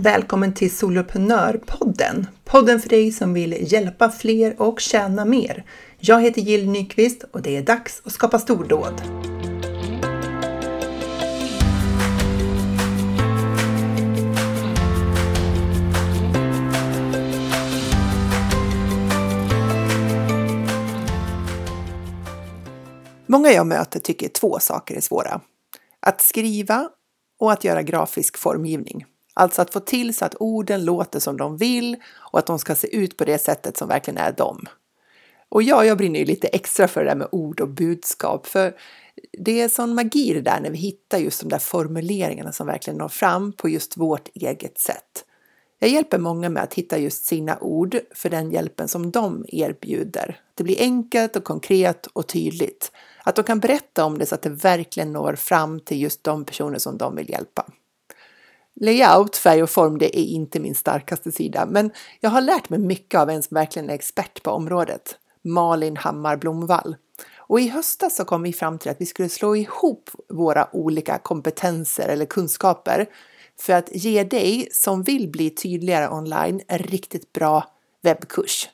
Välkommen till Soloprenörpodden! Podden för dig som vill hjälpa fler och tjäna mer. Jag heter Jill Nyqvist och det är dags att skapa stordåd. Många jag möter tycker två saker är svåra. Att skriva och att göra grafisk formgivning. Alltså att få till så att orden låter som de vill och att de ska se ut på det sättet som verkligen är dem. Och ja, jag brinner ju lite extra för det där med ord och budskap, för det är sån magi det där när vi hittar just de där formuleringarna som verkligen når fram på just vårt eget sätt. Jag hjälper många med att hitta just sina ord för den hjälpen som de erbjuder. Det blir enkelt och konkret och tydligt. Att de kan berätta om det så att det verkligen når fram till just de personer som de vill hjälpa. Layout, färg och form, det är inte min starkaste sida, men jag har lärt mig mycket av en som verkligen är expert på området, Malin Hammar Blomvall. Och i höstas så kom vi fram till att vi skulle slå ihop våra olika kompetenser eller kunskaper för att ge dig som vill bli tydligare online en riktigt bra webbkurs.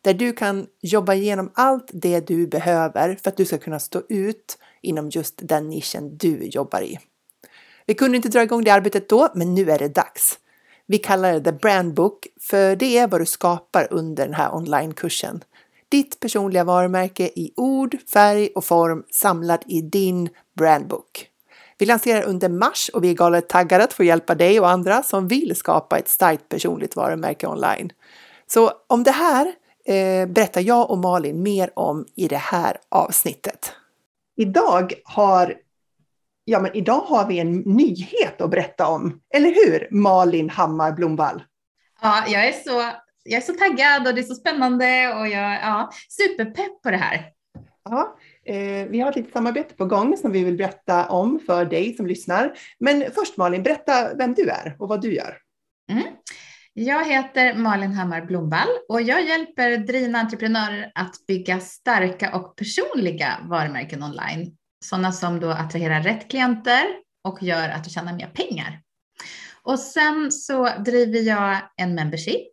Där du kan jobba igenom allt det du behöver för att du ska kunna stå ut inom just den nischen du jobbar i. Vi kunde inte dra igång det arbetet då, men nu är det dags. Vi kallar det The Brand Book, för det är vad du skapar under den här onlinekursen. Ditt personliga varumärke i ord, färg och form samlat i din brandbook. Vi lanserar under mars och vi är galet taggade att få hjälpa dig och andra som vill skapa ett starkt personligt varumärke online. Så om det här eh, berättar jag och Malin mer om i det här avsnittet. Idag har ja, men idag har vi en nyhet att berätta om. Eller hur, Malin Hammar Blomvall? Ja, jag är så, jag är så taggad och det är så spännande och jag är ja, superpepp på det här. Ja, eh, vi har ett litet samarbete på gång som vi vill berätta om för dig som lyssnar. Men först Malin, berätta vem du är och vad du gör. Mm. Jag heter Malin Hammar Blomvall och jag hjälper drivna entreprenörer att bygga starka och personliga varumärken online sådana som då attraherar rätt klienter och gör att du tjänar mer pengar. Och sen så driver jag en membership,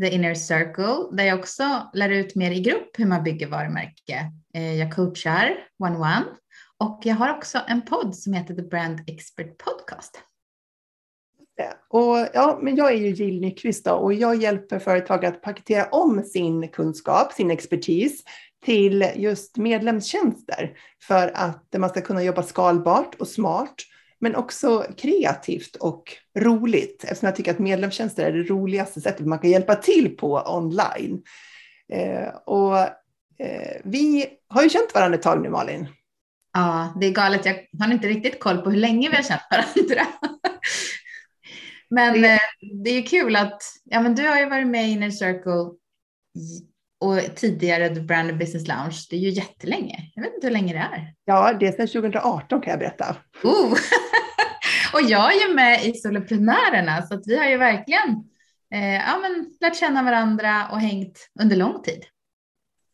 The Inner Circle, där jag också lär ut mer i grupp hur man bygger varumärke. Eh, jag coachar one-one och jag har också en podd som heter The Brand Expert Podcast. Och, ja, men jag är ju Jill Nyqvist och jag hjälper företag att paketera om sin kunskap, sin expertis till just medlemstjänster för att man ska kunna jobba skalbart och smart, men också kreativt och roligt eftersom jag tycker att medlemstjänster är det roligaste sättet man kan hjälpa till på online. Eh, och eh, vi har ju känt varandra ett tag nu, Malin. Ja, det är galet. Jag har inte riktigt koll på hur länge vi har känt varandra. men det... Eh, det är kul att ja, men du har ju varit med i Inner Circle och tidigare The Brand Business Lounge. Det är ju jättelänge. Jag vet inte hur länge det är. Ja, det är sedan 2018 kan jag berätta. Oh. och jag är ju med i Soloprenörerna så att vi har ju verkligen eh, ja, men, lärt känna varandra och hängt under lång tid.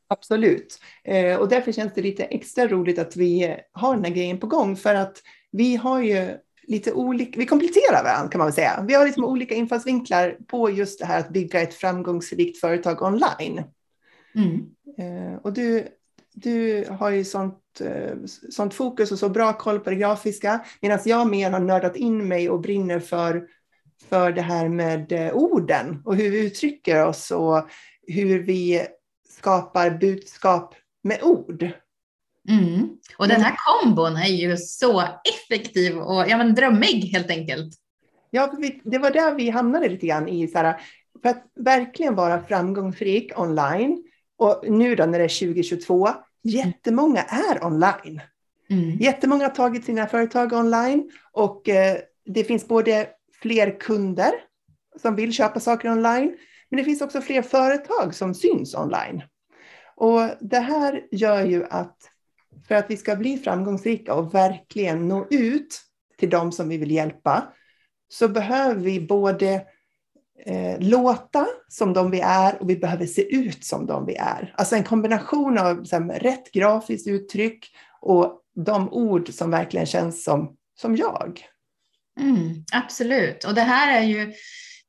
Absolut. Eh, och därför känns det lite extra roligt att vi har den här grejen på gång för att vi har ju lite olika, vi kompletterar varandra kan man väl säga. Vi har liksom olika infallsvinklar på just det här att bygga ett framgångsrikt företag online. Mm. Eh, och du, du har ju sånt, eh, sånt fokus och så bra koll på det grafiska, medan jag mer har nördat in mig och brinner för, för det här med eh, orden och hur vi uttrycker oss och hur vi skapar budskap med ord. Mm. Och den här kombon är ju så effektiv och ja, men drömmig helt enkelt. Ja, det var där vi hamnade lite grann i, så här, för att verkligen vara framgångsrik online och nu då när det är 2022, jättemånga är online. Mm. Jättemånga har tagit sina företag online och eh, det finns både fler kunder som vill köpa saker online, men det finns också fler företag som syns online. Och det här gör ju att för att vi ska bli framgångsrika och verkligen nå ut till de som vi vill hjälpa, så behöver vi både eh, låta som de vi är och vi behöver se ut som de vi är. Alltså en kombination av här, rätt grafiskt uttryck och de ord som verkligen känns som, som jag. Mm, absolut, och det här är ju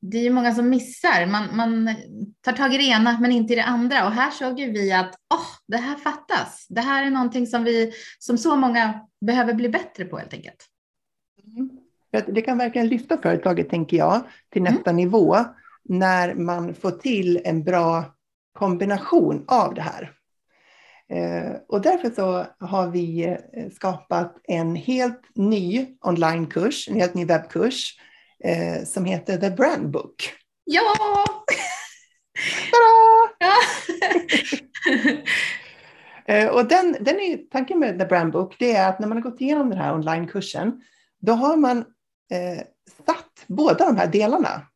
det är ju många som missar. Man, man tar tag i det ena men inte i det andra. Och här såg ju vi att oh, det här fattas. Det här är någonting som vi som så många behöver bli bättre på helt enkelt. Mm. Det kan verkligen lyfta företaget, tänker jag, till nästa mm. nivå när man får till en bra kombination av det här. Eh, och därför så har vi eh, skapat en helt ny onlinekurs, en helt ny webbkurs eh, som heter The Brand Book. Ja! ja. och den, den är, tanken med The Brand Book det är att när man har gått igenom den här onlinekursen, då har man eh, satt båda de här delarna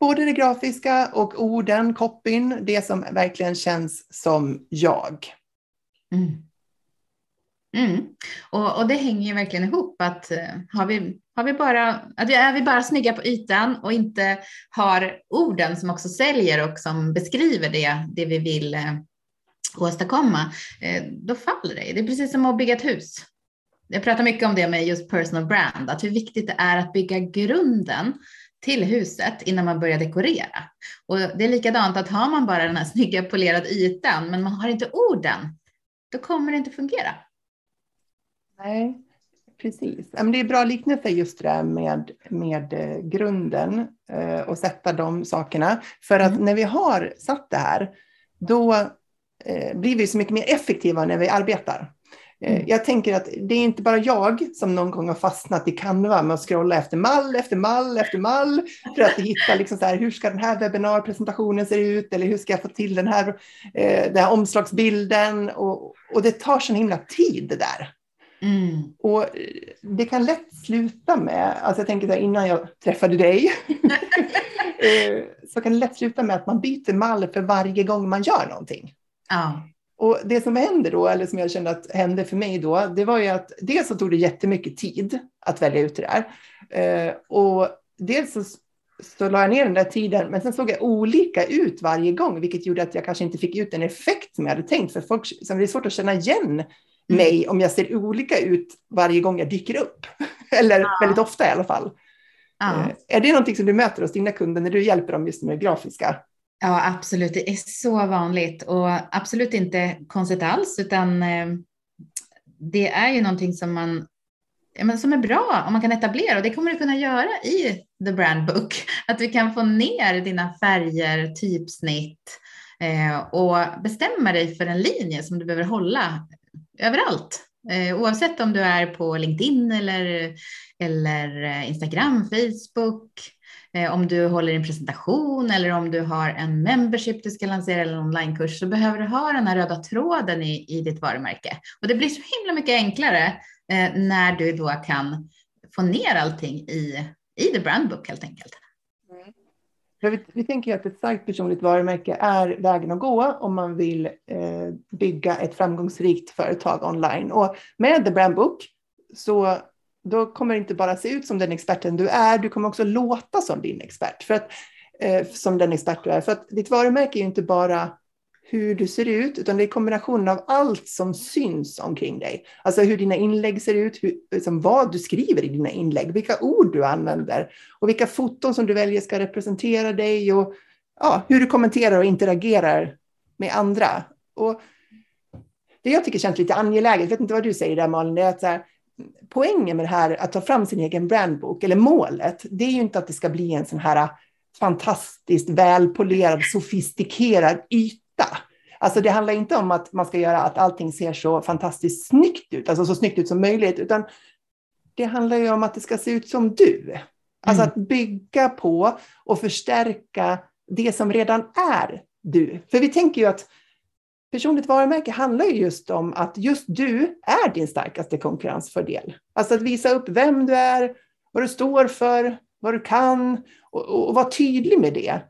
både det grafiska och orden, copyn, det som verkligen känns som jag. Mm. Mm. Och, och, det hänger ju verkligen ihop att eh, har vi, har vi bara, att är vi bara snygga på ytan och inte har orden som också säljer och som beskriver det, det vi vill eh, åstadkomma, eh, då faller det. Det är precis som att bygga ett hus. Jag pratar mycket om det med just personal brand, att hur viktigt det är att bygga grunden till huset innan man börjar dekorera. Och det är likadant att har man bara den här snygga polerade ytan, men man har inte orden, då kommer det inte fungera. Nej, precis. Men det är bra liknelse just det där med, med eh, grunden eh, och sätta de sakerna. För att mm. när vi har satt det här, då eh, blir vi så mycket mer effektiva när vi arbetar. Eh, mm. Jag tänker att det är inte bara jag som någon gång har fastnat i Canva med att scrolla efter mall efter mall efter mall för att hitta liksom så här, hur ska den här webbinarpresentationen se ut eller hur ska jag få till den här, eh, den här omslagsbilden och, och det tar så himla tid det där. Mm. Och eh, det kan lätt sluta med, alltså jag tänker så här, innan jag träffade dig, så kan det lätt sluta med att man byter mall för varje gång man gör någonting. Ja. Och det som händer då, eller som jag kände att hände för mig då, det var ju att dels så tog det jättemycket tid att välja ut det där. Eh, och dels så, så la jag ner den där tiden, men sen såg jag olika ut varje gång, vilket gjorde att jag kanske inte fick ut den effekt som jag hade tänkt. För folk, som det är svårt att känna igen mm. mig om jag ser olika ut varje gång jag dyker upp. eller ja. väldigt ofta i alla fall. Ja. Eh, är det någonting som du möter hos dina kunder när du hjälper dem just med det grafiska? Ja, absolut. Det är så vanligt och absolut inte konstigt alls, utan eh, det är ju någonting som man men som är bra om man kan etablera och det kommer du kunna göra i The Brand Book. Att vi kan få ner dina färger, typsnitt eh, och bestämma dig för en linje som du behöver hålla överallt. Eh, oavsett om du är på LinkedIn eller, eller Instagram, Facebook, Eh, om du håller en presentation eller om du har en membership du ska lansera eller en onlinekurs så behöver du ha den här röda tråden i, i ditt varumärke. Och det blir så himla mycket enklare eh, när du då kan få ner allting i, i the brandbook helt enkelt. Mm. Vi, vi, tänker att ett starkt personligt varumärke är vägen att gå om man vill eh, bygga ett framgångsrikt företag online. Och med The Brand Book så då kommer det inte bara se ut som den experten du är, du kommer också låta som din expert. För att, eh, som den expert du är. För att ditt varumärke är ju inte bara hur du ser ut, utan det är kombinationen av allt som syns omkring dig. Alltså hur dina inlägg ser ut, hur, liksom vad du skriver i dina inlägg, vilka ord du använder och vilka foton som du väljer ska representera dig och ja, hur du kommenterar och interagerar med andra. Och det jag tycker känns lite angeläget, jag vet inte vad du säger där Malin, det är att så här, poängen med det här att ta fram sin egen brandbok, eller målet, det är ju inte att det ska bli en sån här fantastiskt välpolerad, sofistikerad yta. Alltså det handlar inte om att man ska göra att allting ser så fantastiskt snyggt ut, alltså så snyggt ut som möjligt, utan det handlar ju om att det ska se ut som du. Alltså mm. att bygga på och förstärka det som redan är du. För vi tänker ju att personligt varumärke handlar ju just om att just du är din starkaste konkurrensfördel. Alltså att visa upp vem du är, vad du står för, vad du kan och, och, och vara tydlig med det.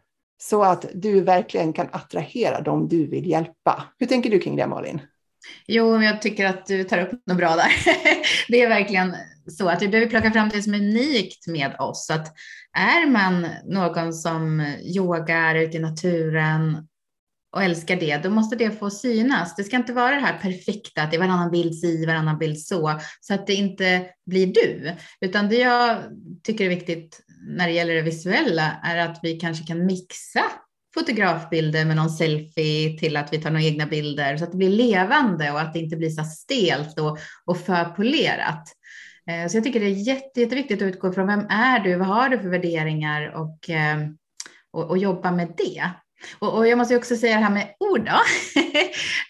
Så att du verkligen kan attrahera dem du vill hjälpa. Hur tänker du kring det Malin? Jo, jag tycker att du tar upp något bra där. Det är verkligen så att vi behöver plocka fram det som är unikt med oss. Att är man någon som yogar ute i naturen och älskar det, då måste det få synas. Det ska inte vara det här perfekta, att det är varannan bild si, varannan bild så, så att det inte blir du. Utan det jag tycker är viktigt när det gäller det visuella är att vi kanske kan mixa fotografbilder med någon selfie till att vi tar några egna bilder så att det blir levande och att det inte blir så stelt och, och för polerat. Eh, så jag tycker det är jätte, jätteviktigt att utgå från vem är du, vad har du för värderingar och, eh, och, och jobba med det. Och, och, jag måste också säga det här med ord då.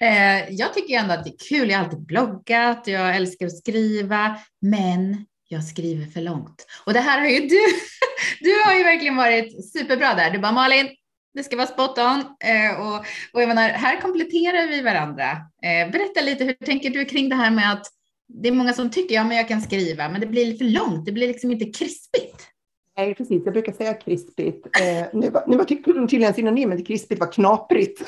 Eh, jag tycker ändå att det är kul. Jag har alltid bloggat, jag älskar att skriva, men jag skriver för långt. Och det här har ju du, du har ju verkligen varit superbra där. Du bara Malin, det ska vara spot on. Eh, och, och jag menar, här kompletterar vi varandra. Eh, berätta lite, hur tänker du kring det här med att det är många som tycker, ja men jag kan skriva, men det blir för långt, det blir liksom inte krispigt. Nej, precis. Jag brukar säga krispigt. Eh, nu, var, nu var tydligen synonymen till krispigt var knaprigt.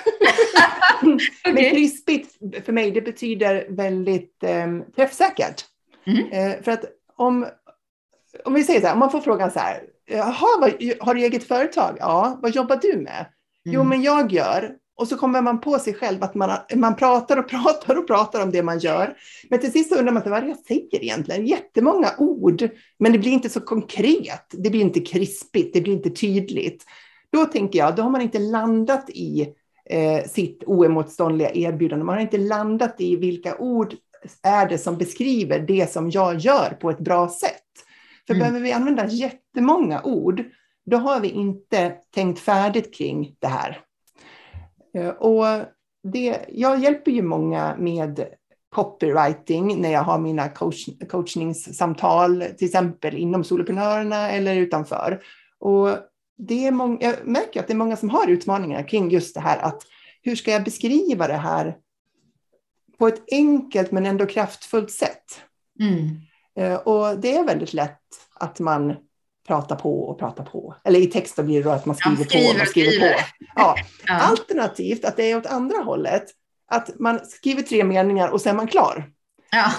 okay. Men krispigt för mig, det betyder väldigt eh, träffsäkert. Mm. Eh, för att om, om vi säger så här, om man får frågan så här, Jaha, har du eget företag? Ja, vad jobbar du med? Mm. Jo, men jag gör. Och så kommer man på sig själv att man, man pratar och pratar och pratar om det man gör. Men till sist undrar man vad är det jag säger egentligen? Jättemånga ord, men det blir inte så konkret. Det blir inte krispigt, det blir inte tydligt. Då tänker jag, då har man inte landat i eh, sitt oemotståndliga erbjudande. Man har inte landat i vilka ord är det som beskriver det som jag gör på ett bra sätt. För mm. behöver vi använda jättemånga ord, då har vi inte tänkt färdigt kring det här. Eh, och det, jag hjälper ju många med copywriting när jag har mina coach, coachningssamtal, till exempel inom soloprenörerna eller utanför. Och det är många, jag märker att det är många som har utmaningar kring just det här att hur ska jag beskriva det här på ett enkelt men ändå kraftfullt sätt? Mm. Eh, och det är väldigt lätt att man pratar på och pratar på. Eller i texten blir det då att man skriver, ja, skriver på och skriver, skriver. på. Ja. ja. Alternativt att det är åt andra hållet. Att man skriver tre meningar och sen är man klar. Ja.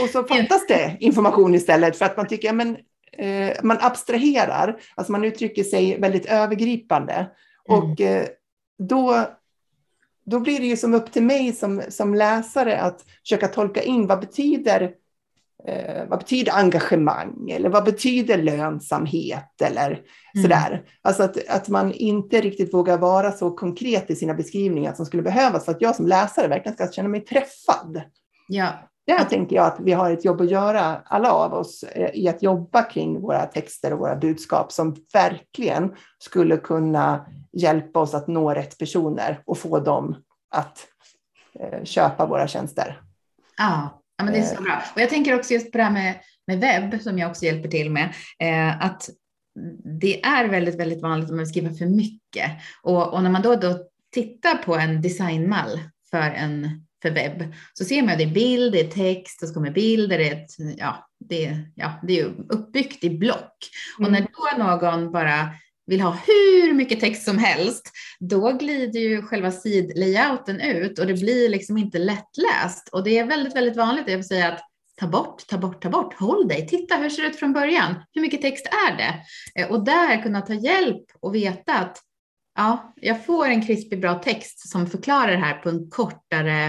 Och så fattas det information istället för att man tycker, men eh, man abstraherar, alltså man uttrycker sig väldigt övergripande. Mm. Och eh, då, då blir det ju som upp till mig som, som läsare att försöka tolka in vad betyder eh, vad betyder engagemang eller vad betyder lönsamhet eller mm. sådär. Alltså att, att man inte riktigt vågar vara så konkret i sina beskrivningar som skulle behövas för att jag som läsare verkligen ska känna mig träffad. Ja. Där tänker jag att vi har ett jobb att göra, alla av oss, eh, i att jobba kring våra texter och våra budskap som verkligen skulle kunna hjälpa oss att nå rätt personer och få dem att eh, köpa våra tjänster. Ja, Ja, men det är så eh. bra. Och jag tänker också just på det här med, med webb som jag också hjälper till med, eh, att det är väldigt, väldigt vanligt att man skriver för mycket. Och, och när man då, då tittar på en designmall för en för webb så ser man att det är bild, det är text, och så kommer bilder, det är, ett, ja, det, ja, det är uppbyggt i block. Mm. Och när då någon bara vill ha hur mycket text som helst, då glider ju själva sidlayouten ut och det blir liksom inte lättläst. Och det är väldigt, väldigt vanligt, jag vill säga att ta bort, ta bort, ta bort, håll dig, titta hur ser det ut från början, hur mycket text är det? Eh, och där kunna ta hjälp och veta att ja, jag får en krispig bra text som förklarar det här på en kortare,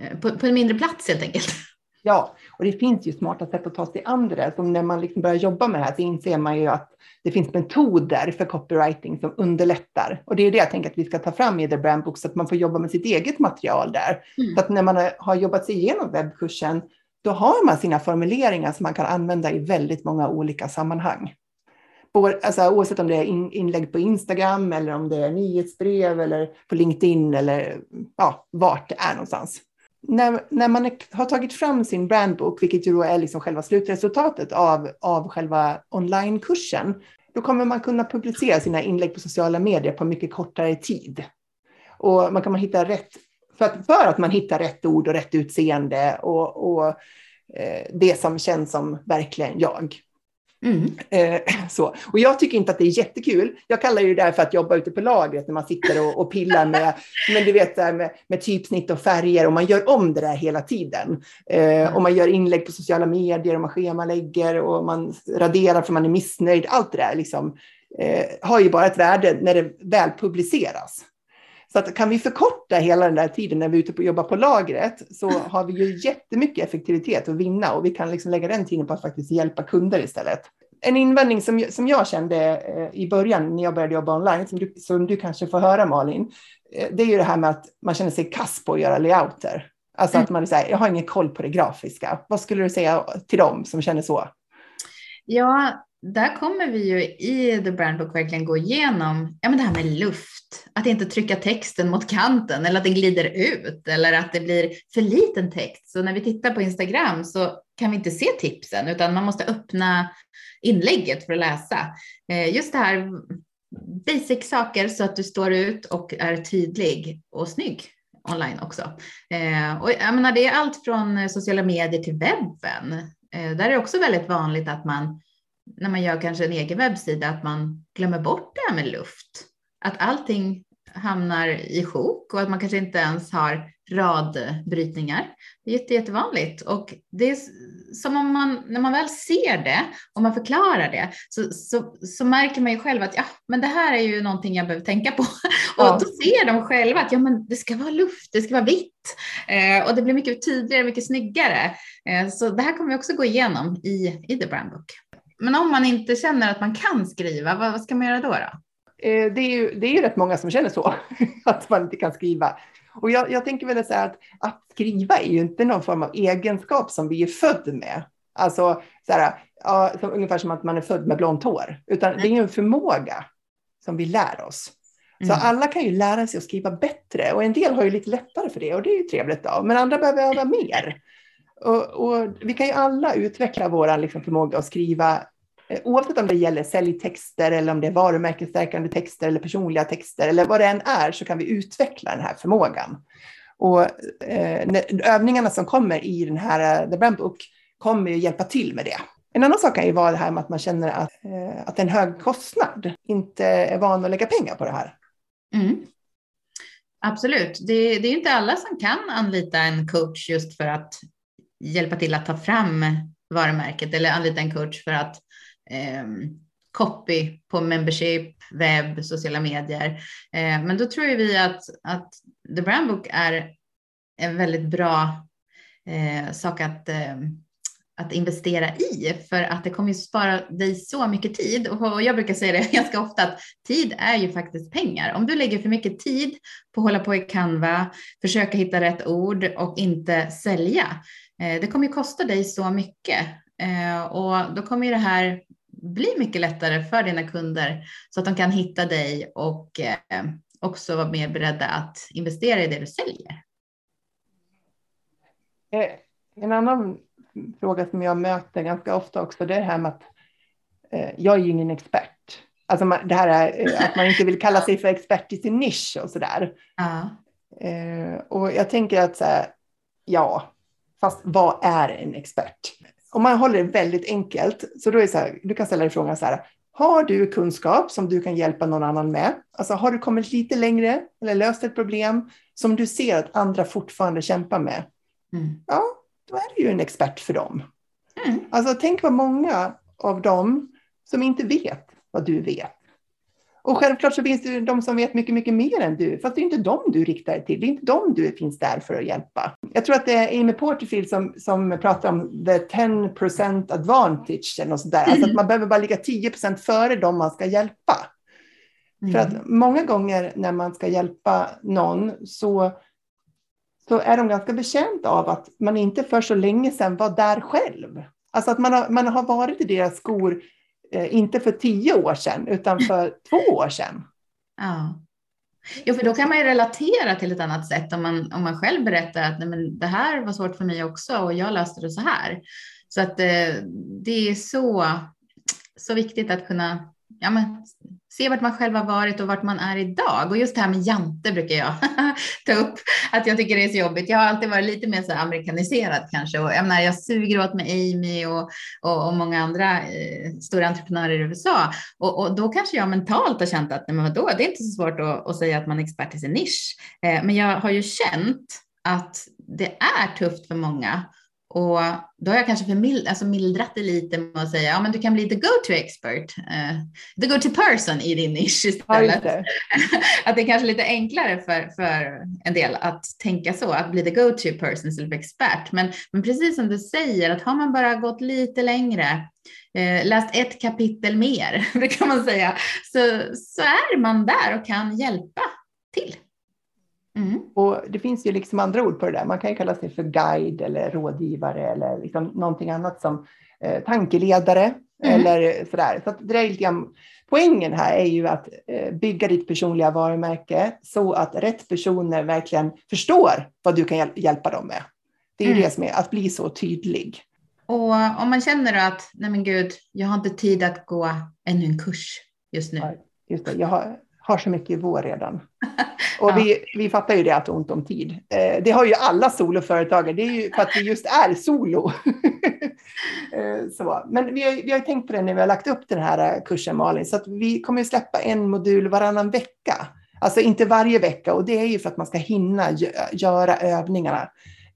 eh, på, på en mindre plats helt enkelt. Ja, och det finns ju smarta sätt att ta sig an det där. Som när man liksom börjar jobba med det här så inser man ju att det finns metoder för copywriting som underlättar. Och det är det jag tänker att vi ska ta fram i The Brand Book så att man får jobba med sitt eget material där. Mm. Så att när man har jobbat sig igenom webbkursen, då har man sina formuleringar som man kan använda i väldigt många olika sammanhang. Alltså, oavsett om det är inlägg på Instagram eller om det är nyhetsbrev eller på LinkedIn eller ja, vart det är någonstans när, när man är, har tagit fram sin brandbok, vilket ju då är liksom själva slutresultatet av, av själva onlinekursen, då kommer man kunna publicera sina inlägg på sociala medier på mycket kortare tid. Och man kan hitta rätt, för att, för att man hittar rätt ord och rätt utseende och, och eh, det som känns som verkligen jag. Mm. Eh, så. Och jag tycker inte att det är jättekul. Jag kallar det där för att jobba ute på lagret när man sitter och, och pillar med, men du vet, med, med typsnitt och färger och man gör om det där hela tiden. Eh, och man gör inlägg på sociala medier och man schemalägger och man raderar för man är missnöjd. Allt det där liksom, eh, har ju bara ett värde när det väl publiceras. Så att kan vi förkorta hela den där tiden när vi är ute och jobbar på lagret så har vi ju jättemycket effektivitet att vinna och vi kan liksom lägga den tiden på att faktiskt hjälpa kunder istället. En invändning som, som jag kände eh, i början när jag började jobba online, som du, som du kanske får höra Malin, eh, det är ju det här med att man känner sig kass på att göra layouter. Alltså mm. att man säger, jag har ingen koll på det grafiska. Vad skulle du säga till dem som känner så? Ja, där kommer vi ju i The Brand Book verkligen gå igenom ja, men det här med luft. Att inte trycka texten mot kanten eller att den glider ut eller att det blir för liten text. Så när vi tittar på Instagram så kan vi inte se tipsen utan man måste öppna inlägget för att läsa. Eh, just det här basic saker så att du står ut och är tydlig och snygg online också. Eh, och jag menar, det är allt från sociala medier till webben. Eh, där är det också väldigt vanligt att man när man gör kanske en egen webbsida att man glömmer bort det här med luft. Att allting hamnar i sjok och att man kanske inte ens har radbrytningar. Det är jätte, jättevanligt och det är som om man, när man väl ser det och man förklarar det så, så, så märker man ju själv att ja, men det här är ju någonting jag behöver tänka på. Ja. Och då ser de själva att ja, men det ska vara luft, det ska vara vitt eh, och det blir mycket tydligare, mycket snyggare. Eh, så det här kommer vi också gå igenom i, i The Brand Book. Men om man inte känner att man kan skriva, vad, vad ska man göra då? då? Eh, det, är ju, det är ju rätt många som känner så, att man inte kan skriva. Och jag, jag tänker väl säga att, att skriva är ju inte någon form av egenskap som vi är född med. Alltså så här, ja, som, ungefär som att man är född med blont hår, utan det är en förmåga som vi lär oss. Så mm. alla kan ju lära sig att skriva bättre och en del har ju lite lättare för det och det är ju trevligt då, men andra behöver öva mer. Och, och, vi kan ju alla utveckla vår liksom, förmåga att skriva, Eh, oavsett om det gäller säljtexter eller om det är varumärkesstärkande texter eller personliga texter eller vad det än är, så kan vi utveckla den här förmågan. Och eh, övningarna som kommer i den här eh, The Brand Book kommer ju hjälpa till med det. En annan sak kan ju vara det här med att man känner att, eh, att det är en hög kostnad, inte är van att lägga pengar på det här. Mm. Absolut. Det, det är inte alla som kan anlita en coach just för att hjälpa till att ta fram varumärket eller anlita en coach för att eh, Ehm, copy på membership, webb, sociala medier. Eh, men då tror vi att, att The Brand Book är en väldigt bra eh, sak att, eh, att investera i för att det kommer ju spara dig så mycket tid. Och jag brukar säga det ganska ofta att tid är ju faktiskt pengar. Om du lägger för mycket tid på att hålla på i Canva, försöka hitta rätt ord och inte sälja, Eh, det kommer ju kosta dig så mycket eh, och då kommer ju det här bli mycket lättare för dina kunder så att de kan hitta dig och eh, också vara mer beredda att investera i det du säljer. En annan fråga som jag möter ganska ofta också, det är det här med att jag är ju ingen expert. Alltså det här är att man inte vill kalla sig för expert i sin nisch och sådär. Ja. Och jag tänker att så här, ja, Fast vad är en expert? Om man håller det väldigt enkelt, så då är så här, du kan ställa dig frågan så här, har du kunskap som du kan hjälpa någon annan med? Alltså har du kommit lite längre eller löst ett problem som du ser att andra fortfarande kämpar med? Mm. Ja, då är du ju en expert för dem. Mm. Alltså tänk vad många av dem som inte vet vad du vet. Och självklart så finns det de som vet mycket, mycket mer än du, fast det är inte dem du riktar dig till. Det är inte dem du finns där för att hjälpa. Jag tror att det är Amy Porterfield som, som pratar om the 10% advantage eller något. Mm. Alltså att man behöver bara ligga 10% före dem man ska hjälpa. Mm. För att många gånger när man ska hjälpa någon så, så är de ganska betjänta av att man inte för så länge sedan var där själv. Alltså att man har, man har varit i deras skor Eh, inte för tio år sedan, utan för två år sedan. Ja. Jo, för då kan man ju relatera till ett annat sätt om man, om man själv berättar att nej, men det här var svårt för mig också och jag löste det så här. Så att eh, det är så, så viktigt att kunna ja, men, se vart man själv har varit och vart man är idag. Och just det här med jante brukar jag ta upp, att jag tycker det är så jobbigt. Jag har alltid varit lite mer så amerikaniserad kanske och jag, menar, jag suger åt mig Amy och, och, och många andra eh, stora entreprenörer i USA. Och, och, då kanske jag mentalt har känt att nej, men vadå, det är inte så svårt att, att säga att man är expert i sin nisch. Eh, men jag har ju känt att det är tufft för många och då har jag kanske förmild, alltså mildrat det lite med att säga, ja men du kan bli the go-to expert, uh, the go-to person i din nisch istället. Ja, att det är kanske lite enklare för, för en del att tänka så, att bli the go-to person istället för expert. Men, men precis som du säger, att har man bara gått lite längre, eh, läst ett kapitel mer, det kan man säga, så, så är man där och kan hjälpa till. Mm. Och det finns ju liksom andra ord på det där. Man kan ju kalla sig för guide eller rådgivare eller liksom någonting annat som eh, tankeledare mm. eller sådär. Så det är lite grann, poängen här är ju att eh, bygga ditt personliga varumärke så att rätt personer verkligen förstår vad du kan hjäl hjälpa dem med. Det är ju mm. det som är att bli så tydlig. Och om man känner att, nej men gud, jag har inte tid att gå ännu en kurs just nu. Ja, just det, jag har, har så mycket i vår redan. Och ja. vi, vi fattar ju det att ont om tid. Eh, det har ju alla soloföretagare, det är ju för att vi just är solo. eh, så. Men vi har, vi har tänkt på det när vi har lagt upp den här kursen Malin, så att vi kommer släppa en modul varannan vecka. Alltså inte varje vecka och det är ju för att man ska hinna göra övningarna.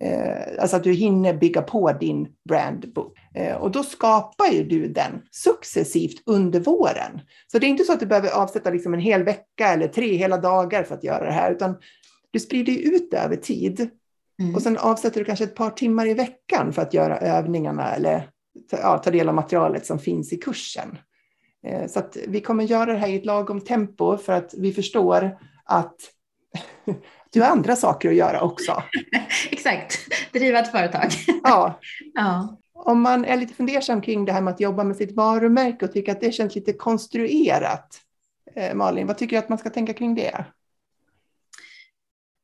Eh, alltså att du hinner bygga på din brandbook. Eh, och då skapar ju du den successivt under våren. Så det är inte så att du behöver avsätta liksom en hel vecka eller tre hela dagar för att göra det här, utan du sprider ut det över tid. Mm. Och sen avsätter du kanske ett par timmar i veckan för att göra övningarna eller ja, ta del av materialet som finns i kursen. Eh, så att vi kommer göra det här i ett lagom tempo för att vi förstår att du har andra saker att göra också. Exakt, driva ett företag. ja. ja. Om man är lite fundersam kring det här med att jobba med sitt varumärke och tycker att det känns lite konstruerat. Eh, Malin, vad tycker du att man ska tänka kring det?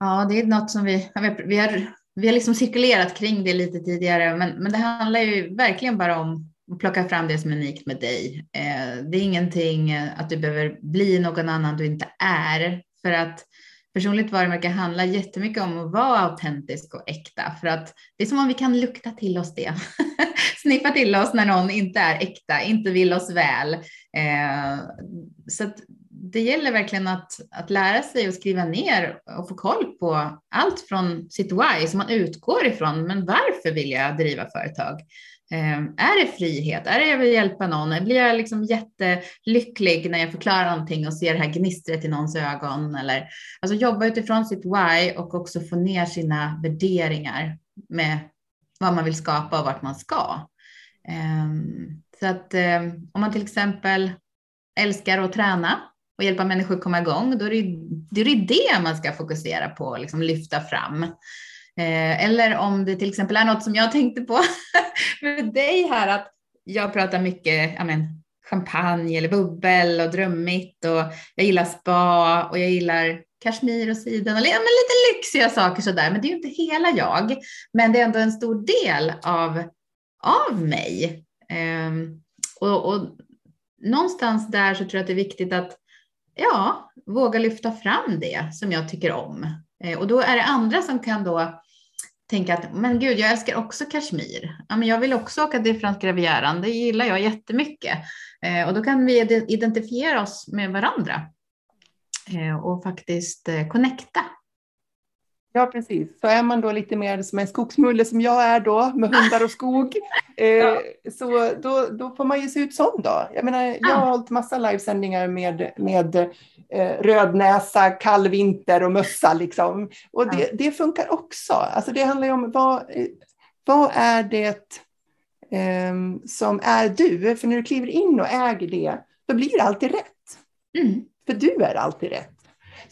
Ja, det är något som vi, vi har, vi har liksom cirkulerat kring det lite tidigare, men, men det handlar ju verkligen bara om att plocka fram det som är unikt med dig. Eh, det är ingenting att du behöver bli någon annan du inte är, för att personligt varumärke handlar jättemycket om att vara autentisk och äkta för att det är som om vi kan lukta till oss det. Sniffa till oss när någon inte är äkta, inte vill oss väl. Eh, så det gäller verkligen att, att lära sig att skriva ner och få koll på allt från sitt why som man utgår ifrån. Men varför vill jag driva företag? Ehm, är det frihet? Är det jag vill hjälpa någon? Blir jag liksom jättelycklig när jag förklarar någonting och ser det här gnistret i någons ögon? Eller, alltså jobba utifrån sitt why och också få ner sina värderingar med vad man vill skapa och vart man ska. Ehm, så att ehm, om man till exempel älskar att träna och hjälpa människor att komma igång, då är det, det, är det man ska fokusera på och liksom lyfta fram. Eh, eller om det till exempel är något som jag tänkte på med dig här, att jag pratar mycket ja, men, champagne eller bubbel och drömmigt och jag gillar spa och jag gillar kashmir och siden och ja, men lite lyxiga saker sådär. Men det är ju inte hela jag, men det är ändå en stor del av, av mig. Um, och, och någonstans där så tror jag att det är viktigt att ja, våga lyfta fram det som jag tycker om. Eh, och då är det andra som kan då tänka att men gud, jag älskar också Kashmir. Ja, men jag vill också åka till Franska Rivieran. Det gillar jag jättemycket. Eh, och då kan vi identifiera oss med varandra eh, och faktiskt eh, connecta. Ja, precis. Så är man då lite mer som en skogsmulle som jag är då, med hundar och skog, eh, ja. så då, då får man ju se ut som då. Jag menar, jag har hållit massa livesändningar med, med eh, rödnäsa, kall vinter och mössa liksom. Och det, det funkar också. Alltså det handlar ju om vad, vad är det eh, som är du? För när du kliver in och äger det, då blir det alltid rätt. Mm. För du är alltid rätt.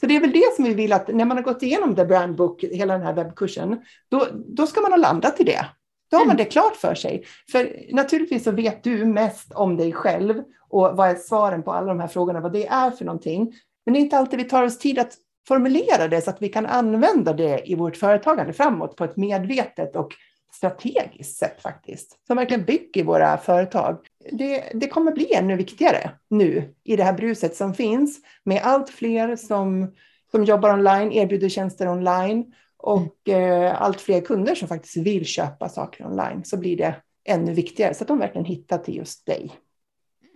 Så det är väl det som vi vill att när man har gått igenom The Brand Book, hela den här webbkursen, då, då ska man ha landat i det. Då har man mm. det klart för sig. För naturligtvis så vet du mest om dig själv och vad är svaren på alla de här frågorna, vad det är för någonting. Men det är inte alltid vi tar oss tid att formulera det så att vi kan använda det i vårt företagande framåt på ett medvetet och strategiskt sätt faktiskt, som verkligen bygger våra företag. Det, det kommer bli ännu viktigare nu i det här bruset som finns med allt fler som, som jobbar online, erbjuder tjänster online och eh, allt fler kunder som faktiskt vill köpa saker online så blir det ännu viktigare så att de verkligen hittar till just dig.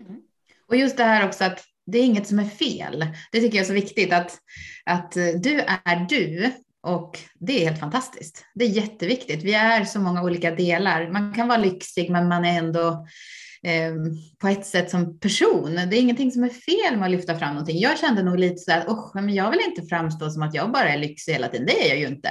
Mm. Och just det här också att det är inget som är fel. Det tycker jag är så viktigt att, att eh, du är du och det är helt fantastiskt. Det är jätteviktigt. Vi är så många olika delar. Man kan vara lyxig, men man är ändå eh, på ett sätt som person. Det är ingenting som är fel med att lyfta fram någonting. Jag kände nog lite så att men jag vill inte framstå som att jag bara är lyxig hela tiden. Det är jag ju inte.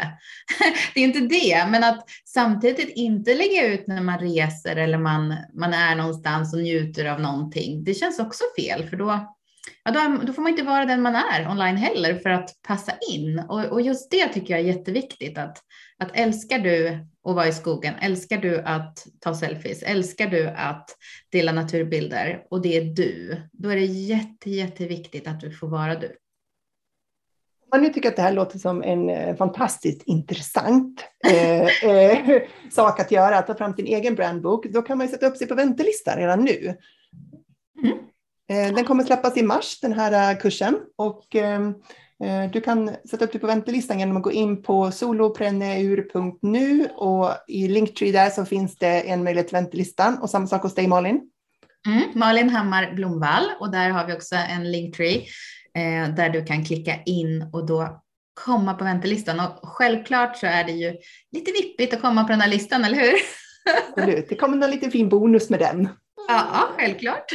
det är inte det, men att samtidigt inte lägga ut när man reser eller man, man är någonstans och njuter av någonting. Det känns också fel, för då ja, då, då, får man inte vara den man är online heller för att passa in. Och, och, just det tycker jag är jätteviktigt. Att, att älskar du att vara i skogen, älskar du att ta selfies, älskar du att dela naturbilder och det är du, då är det jätte, jätteviktigt att du får vara du. Om man nu tycker att det här låter som en eh, fantastiskt intressant eh, eh, sak att göra, att ta fram sin egen brandbok, då kan man ju sätta upp sig på väntelistan redan nu. Mm. Eh, den kommer släppas i mars, den här eh, kursen. Och ehm, eh, du kan sätta upp dig på väntelistan genom att gå in på solopreneur.nu och i Linktree där så finns det en möjlighet till väntelistan och samma sak hos dig Malin. Mm, Malin Hammar Blomvall och där har vi också en Linktree eh, där du kan klicka in och då komma på väntelistan. Och självklart så är det ju lite vippigt att komma på den här listan, eller hur? Absolut, det kommer en liten fin bonus med den. Ja, självklart.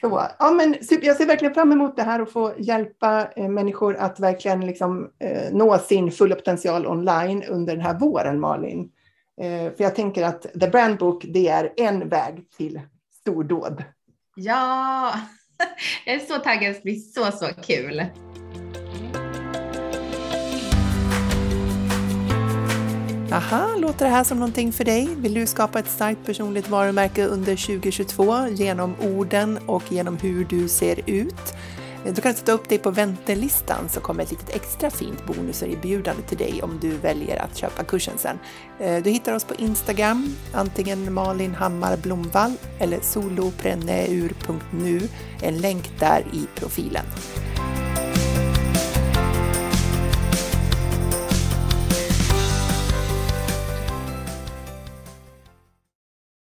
Så, ja, men jag ser verkligen fram emot det här och få hjälpa eh, människor att verkligen liksom, eh, nå sin fulla potential online under den här våren, Malin. Eh, för jag tänker att The Brand Book, det är en väg till stordåd. Ja, jag är så taggad. Det blir så, så kul. Aha, låter det här som någonting för dig? Vill du skapa ett starkt personligt varumärke under 2022 genom orden och genom hur du ser ut? Eh, du kan sätta upp dig på väntelistan så kommer ett litet extra fint bonuserbjudande till dig om du väljer att köpa kursen sen. Eh, du hittar oss på Instagram, antingen Malin Hammar Blomvall eller solopreneur.nu, en länk där i profilen.